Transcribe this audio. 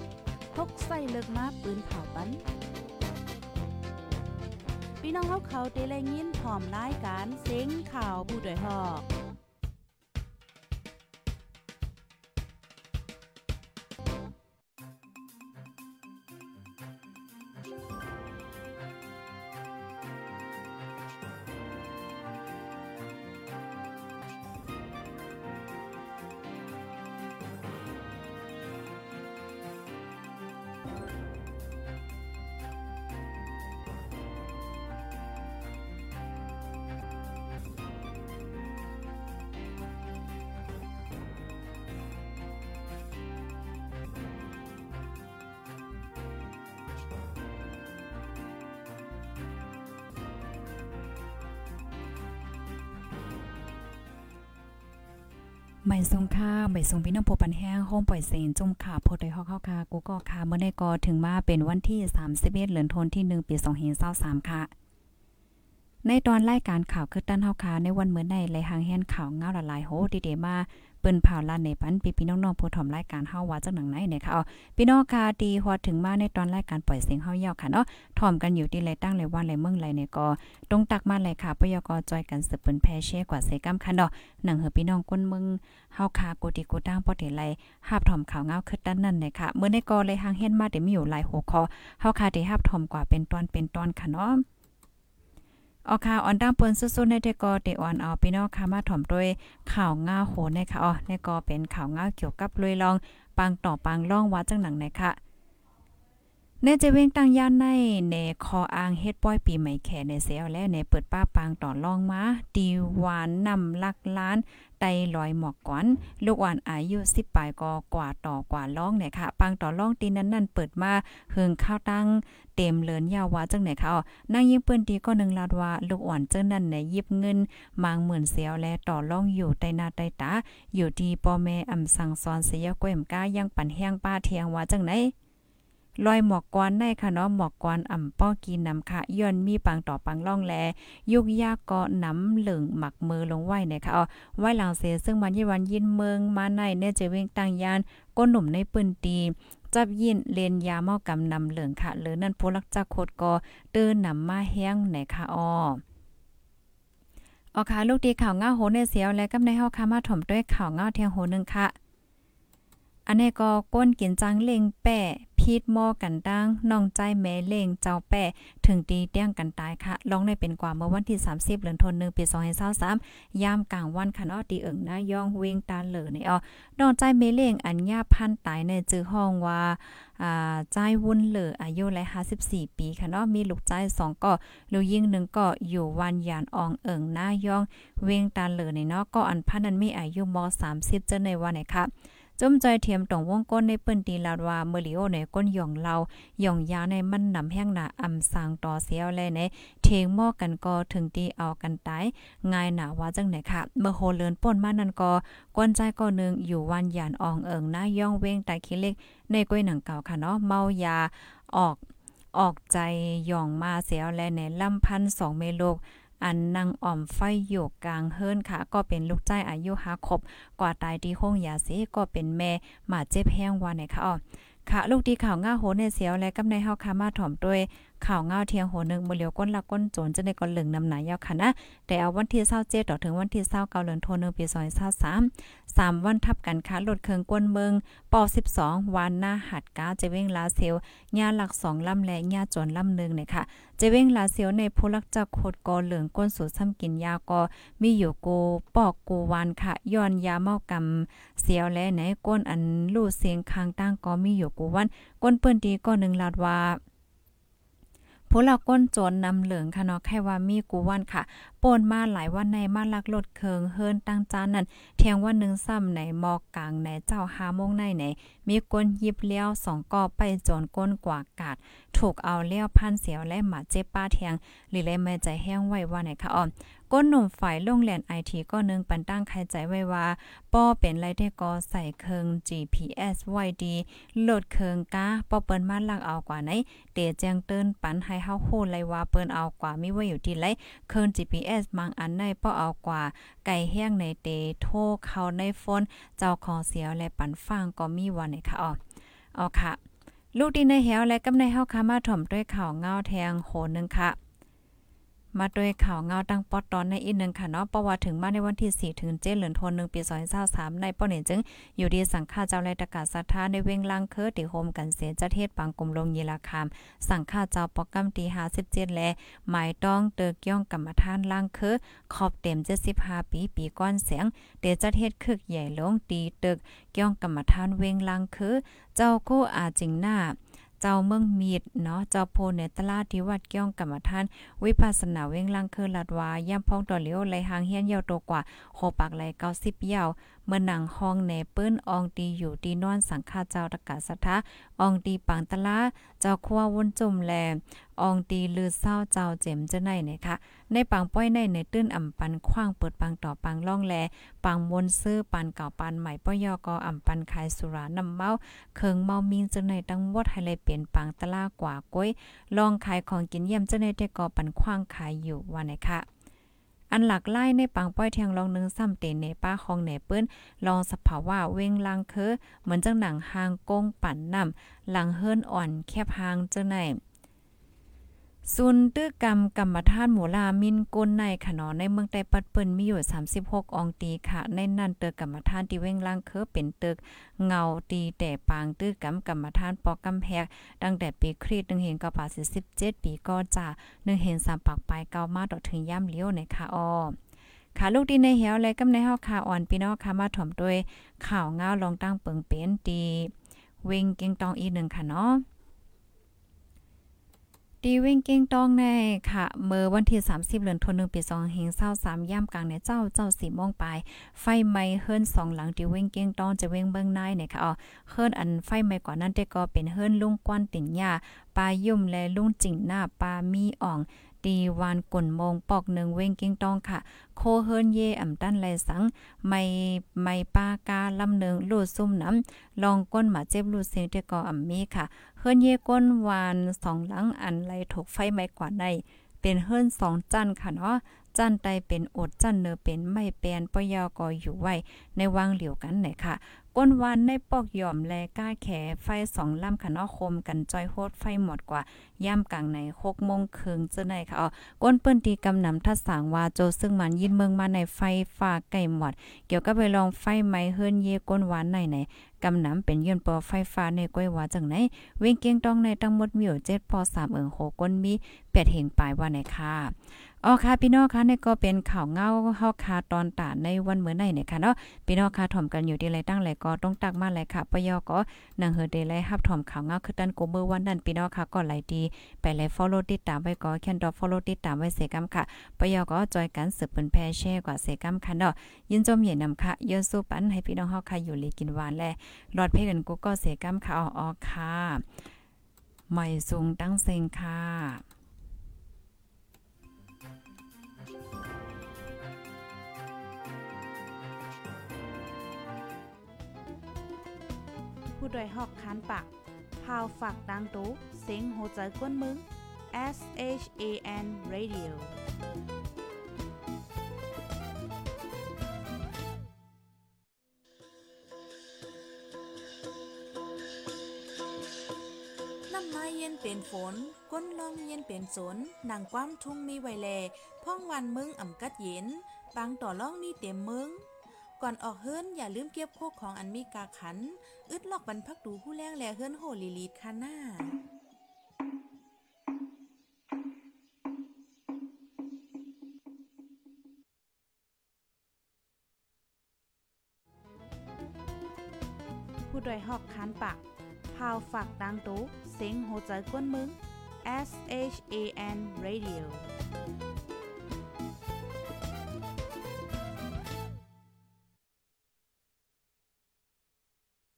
กพกใส่เลิกมาปืนเผาปัน พี่น้องเขาเขาเตะแลยินพร้อมรายการเซ็งข่าวผู้ด้วยหอก ใบทรงค่าใบทรงพี่น้องโพปันแห้งโฮมปล่อยเสียงจุ่มขาโพดได้ฮอกเข้าคากูก็คาเมื่อได้ก็ถึงมาเป็นวันที่31เดือนธันวาคมที่1ปี2523ค่ะ ในตอนรายการข่าวคือตั้นเฮาคาในวันเมื่อในไหลหางแห่นข่าวเงาละลายโหดีเดมา เปิ้นเผาลานในปันพี่พี่น้องๆผู้ถอมรายการเฮาว่าจังหนังไหนเนี่ยค่ะอ๋อพี่น้องค่ะดีฮอดถึงมาในตอนรายการปล่อยเสียงเฮายาวค่ะเนาะถอมกันอยู่ที่ไรตั้งไรวันไรเมืองไรเนี่ยก็ตรงตักมาเลยค่ะปยกจอยกันสืบเปิ้นแพเช่กว่าเสกำคันเนาะหนังเฮอพี่น้องก้นเมึงเฮาค่ะกูดีกูตั้งปอเดไลหาบถอมข่าวเงาคือด้านนั้นเนี่ยค่ะเมื่อในก็เลยหางเฮ็ดมาได้มีอยู่หลายหัวข้อเฮาค่ะได้หาบถอมกว่าเป็นตอนเป็นตอนค่ะเนาะ ออค่ะออนตั้งปนสุดๆในเดกอเตออนเอาพี่น้องค่ะมาถ่อมด้วยข่าวง่าโหนนะคะอ๋อในกอเป็นข่าวง่าเกี่ยวกับลุยลองปังต่อปังล่องวัดจังหนังนะคะ ในจะเว้งตั้งย่านในในคออ่างเฮ็ดป้อยปีใหม่แขในเสียวและในเปิดป้าปางต่อล่องมาดีหวานนำลักล้านไตลอยหมอกกวนลูกอ่อนอายุ10ปลายก็กว่าต่อกว่าล่องเนี่ยค่ะปังต่อล่องตีนั้นนั่นเปิดมาเฮืองข้าวตั้งเต็มเลินยาวว่าจังไหนค่ะนางยิงเปิ้นตีก็นึงลาดว่าลูกอ่อนเจ้านั่นในยิบเงินมางหมื่นเสียวและต่อล่องอยู่ใต้นาใต้ตาอยู่ที่พ่อแม่อำสั่งสอนเสียก้มก้ายังปั่นแห้งป้าเทียงว่าจังไหน ลอยหมอกกวนในค่ะเนาะหมอกกวนอ่ำป้อกีนนำค่ะย้อนมีปังต่อปังล่องแลยุกยากก็น้ำเหลืองหมักมือลงไว้นะคะอ๋อไว้หลังเสซึ่งมันยี่วันยินเมืองมาในเนี่ยจะเว้งตั้งยานก้นหนุ่มในปืนตีจับยินเลนยาเมากำนำเหลืองค่ะหรือนั่นผู้ลักจักโคดก็เตื้อนำมาแห้งไหนค่ะอ้อออค่ะลูกดีข่าวง้าโหในเสียวและกำในเฮาค่ะมาถมด้วยข่าวง้าเทียงโหนึงค่ะ อันนี้ก็ก้นกินจังเล็งแป้พีดหม้อกันตั้งน้องใจแม่เล่งเจ้าแป้ถึงตีเตี้ยงกันตายค่ะลองได้เป็นกว่าเมื่อวันที่ 30เดือนธันวาคมปี2023ยามกลางวันค่ะเนาะตีเอิงนะย่องเวงตาเหลอในอ๋อน้องใจแม่เล่งอันยาพันตายในจื้อห้องว่าอ่าใจวุ่นเหลืออายุและ54ปีค่ะเนาะมีลูกใจ2ก็ลูกยิ่งหนึ่งก็อยู่วันยานอองเอิงหน้าย่องเวงตาเหลือในเนาะก็อันพันนั้นมีอายุม30เจาในวันไหนค่ะ จุ่มใจเทียมตรงวงก้นในเปิ้นตีลาดว่าเมลิโอในก้นหย่องเราหย่องยาในมันนำแห้งหนาอำสางต่อเสียวแลในเทงหม้อกันก็ถึงตีเอากันตายง่ายหนาว่าจังไหนค่ะเมื่อโหเลินป่นมานั่นก็ก้นใจก็นึงอยู่วันหยานอองเอิงหน้าย่องเว้งไตคิเล็กในก้อยหนังเก่าค่ะเนาะเมายาออกออกใจหย่องมาเสียวแลในลำพันสองเมโลก อันนางอ่อมไฟอยู่กลางเฮิรนค่ะ ก็เป็นลูกใจอายุหาครบกว่าตายที่ห้องยาเสก็เป็นแม่มาเจ็บแห้งวันไหนค่ะอ๋อค่ะ ลูกดีข่าวง่าโหในเสียวและกำในเฮาคามาถ่อมด้วยข่าวเงาเทียงโหนึงบ่เหลียวก้นละก้นโจนจะได้ก่อนเหลืองนำหนายาวค่ะนะแต่เอาวันที่27ต่อถึงวันที่29เดือนธันวาคมปี2023 3วันทับกันค่ะลดเครื่องก้นเมืองปอ12วันหน้าหัดก้าจะเว้งลาเซลญาหลัก2ลำและญาจนลำหนึ่งเนี่ยค่ะจะเว้งลาเซลในผู้ลักจักโคดกอเหลืองก้นสูตรซ้ำกินยาก็มีอยู่โกปอกกูวันค่ะย้อนยาเมากำเสียวและในก้นอันลู่เสียงคางตั้งก็มีอยู่กูวันก้นเปิ้นดีก็นึงลาดว่า พวกเราก้นโจรนำเหลืองค่ะเนาะแค่ว่ามีกูวันค่ะ ป่นมาหลายวันในมาลักลดเคิงเฮินตั้งจานนั่นเทียงว่านึงซ้ำในมอกกลางในเจ้าหาโมงในไหน มีก้นยิบเลี้ยวสองกอไปโจรก้นกว่ากาด ถูกเอาเลี้ยวพันเสียวและหมาเจ็บป้าเทียงหรือเลยไม่ใจแห้งไว้ว่าไหนค่ะอ้อมก้นหนุ่มฝ่ายโรงเรียนไอทีก็นึงปันตั้งใครใจไว้ว่าป้อเป็นไรได้ก็ใส่เคิง GPS ไว้ดีโหลดเคิงก้าป้อเปิ้นมาลักเอากว่าไหนเตแจงเตือนปันให้เฮาโหเลยว่าเปิ้นเอากว่ามีไว้อยู่ที่ไรเคิง GPS มังอันในป้อเอากว่า ไก่แห้งในเตโทเข้าในฟนเจ้าของเสียวและปันฟังก็มีวันในค่ะอ๋อเอาค่ะ ลูกดีในแหวและกำในเฮาค่ะมาถ่อมด้วยข่าวเงาแทงโหนึงค่ะ มาด้วยข่าวเงาตั้งปอดตอนในอีกหนึ่งค่ะเนาะประวัติถึงมาในวันที่ 4 ถึง7เดือนธันวาคมปี2023ในป้อเห็นจึง อยู่ดีสังฆาเจ้าไรตะกาศรัทธาในเวงลังเคอติโฮมกันเสียจะเทศปังกลมลงยีราคาม สังฆาเจ้าปอกกำตี57แลหมายต้องเตอกี่ยงกรรมฐานลังเคอขอบเต็ม75ปีปีก้อนเสียงเตจะเทศคึกใหญ่ลงตีตึกเกี่ยงกรรมฐานเวงลังเคือเจ้าโคอาจิงหน้า เจ้าเมืองมีดเนาะเจ้าโพเนตลาที่วัดเกี้ยงกรรมฐาน วิปัสสนาเว้งลังคือลัดวาย่ำพ้องต่อเหลียวไหลหางเฮียนยาวโตกว่าโหปากไหล90ยาวเมื่อหนังห้องแหนเปิ้นอองตีอยู่ตีนอนสังฆาเจ้าตะกาสะทธาอองตีปังตะลาเจ้าคัววนจุ่มแลอองตีลือเศร้าเจ้าเจ็มจะไหนเนี่ยค่ะในปังป้อยในในตื้นอ่ำปันคว้างเปิดปังต่อปังล่องแลปังมนซื้อปันเก่าปันใหม่ป้อยอกออ่ำปันขายสุรานำเมาเคิงเมามิงจะไหนตั้งวดให้เลยเปลี่ยนปังตะลากว่าก้อยลองขายของกินเยี่ยมจะในแต่กอปันคว้างขายอยู่ว่าไหนค่ะอันหลักไล่ในปังป้อยเทียงลองนึงซ้ำเตนในป้าของเหนเปิ้นลองสภาวะเว้งลังเคอเหมือนจังหนังหางกงปั่นน้ำหลังเฮิรนอ่อนแคบหางจังไหน ซุนตื้อกรรมกรรมท่านหมูลามินก้นในขนอในเมืองใต้ปัดเปิ้นมีอยู่ 36 องตีค่ะ ในนั้นเตอกรรมท่านที่เว้งล่างเคอเป็นตึกเงาตีแต่ปางตื้อกรรมกรรมท่านปอกกำแพกตั้งแต่ปีคริสต์1เห็น9 17ปีก็จะ1เห็น3ปากปลายเก้ามาต่อถึงย่ำเลี้ยวในค่ะอ้อค่ะลูกดีในเหวและกำในเฮาค่ะอ่อนพี่น้องค่ะมาถ่อมด้วยข่าวเงาลองตั้งเปิงเป็นตีเวงเก่งตองอีกหนึ่งค่ะเนาะ ดีวิ่งเก้งต้องในค่ะเมื่อวันที่ 30เดือนธันวาคมปี2เฮง23ย่ำกลางในเจ้าเจ้าสีม่วงปลายไฟไหม้เฮิรนสองหลังดีวิ่งเก้งต้องจะเว้งเบื้องในเนี่ยค่ะอ๋อเฮิรนอันไฟไหม้ก่อนนั้นแต่ก็เป็นเฮิรนลุงกวนติ่นหญ้าปลายุ่มและลุงจิงหน้าปลามีอ่อง ตีวานกุ่นมงปอกหนึ่งเว้งกิ้งตองค่ะ โคเฮิรนเยอ่ำตั้นไรสัง ไม่ไม่ปากาลำหนึ่งลูดซุ่มน้ำลองก้นหมาเจ็บลูดเสียงเตกออ่ำมีค่ะ เฮิรนเยก้นวานสองหลังอันไรถูกไฟไหม้กว่าในเป็นเฮิรนสองจันค่ะเนาะจันไตเป็นอดจันเนอเป็นไม่เปนปยอกออยู่ไว้ในวางเหลียวกันไหนค่ะ ก้นวันในปอกยอมแลก้าแขไฟสองลำขันอคมกันจอยโฮดไฟหมดกว่าย่ำกลางในหกโมงครึ่งเจ้าในค่ะอ๋อก้นเปิ้นตีกำนำทัดสางวาโจซึ่งมันยินเมืองมาในไฟฟ้าไก่หมด เกี่ยวกับไปลองไฟไม้เฮิรนเยก้นวานในไหนกำนำเป็นยืนปอไฟฟ้าในก้อยว่าจังไหนเวงเกียงตองในทั้งหมดมีอยู่7ปอ3เอิงโหก้นมี8เหงปลายว่าไหนค่ะ อ๋อค่ะพี่น้องค่ะนี่ก็เป็นข่าวเงาเฮาคาตอนตาในวันเมื่อนในเนี่ยค่ะเนาะพี่น้องค่ะถ่อมกันอยู่ที่ไรตั้งไรก็ต้องตักมาเลยค่ะปยอก็นังเฮเดไลฮับถ่อมข่าวเงาคือตันโกเบอร์วันนั้นพี่น้องค่ะก็ไหลดีไปไล follow ติดตามไว้ก็แคนดอ follow ติดตามไว้เสกำค่ะปยอก็จอยกันสืบเป็นแพร่แช่กว่าเสกำค่ะเนาะยินจมเหยียนำค่ะเยอะสู้ปันให้พี่น้องเฮาค่ะอยู่ลีกินหวานแลรอดเพกันกูก็เสกำค่ะอ๋อค่ะใหม่สูงตั้งเซงค่ะ ผู้ดยหอกคานปากพาวฝากดังตู้เซ็งโหใจกวนมึง S H A N Radio น้ำมาเย็นเป็นฝน ก้นลมเย็นเป็นสนนางความทุ่งมีไวแล พ่องวันมึงอ่ำกัดเย็นปางต่อล่องมีเต็มมึง ก่อนออกเฮิรนอย่าลืมเก็บโคกของอันมีกาขัน อึดลอกบรรพักดูผู้แรงแลเฮิรนโหลีลีดคาหน้าผู้ดยหอกคานปากพาวฝากดังตู้เซ็งโหใจกวนมึง S H A N Radio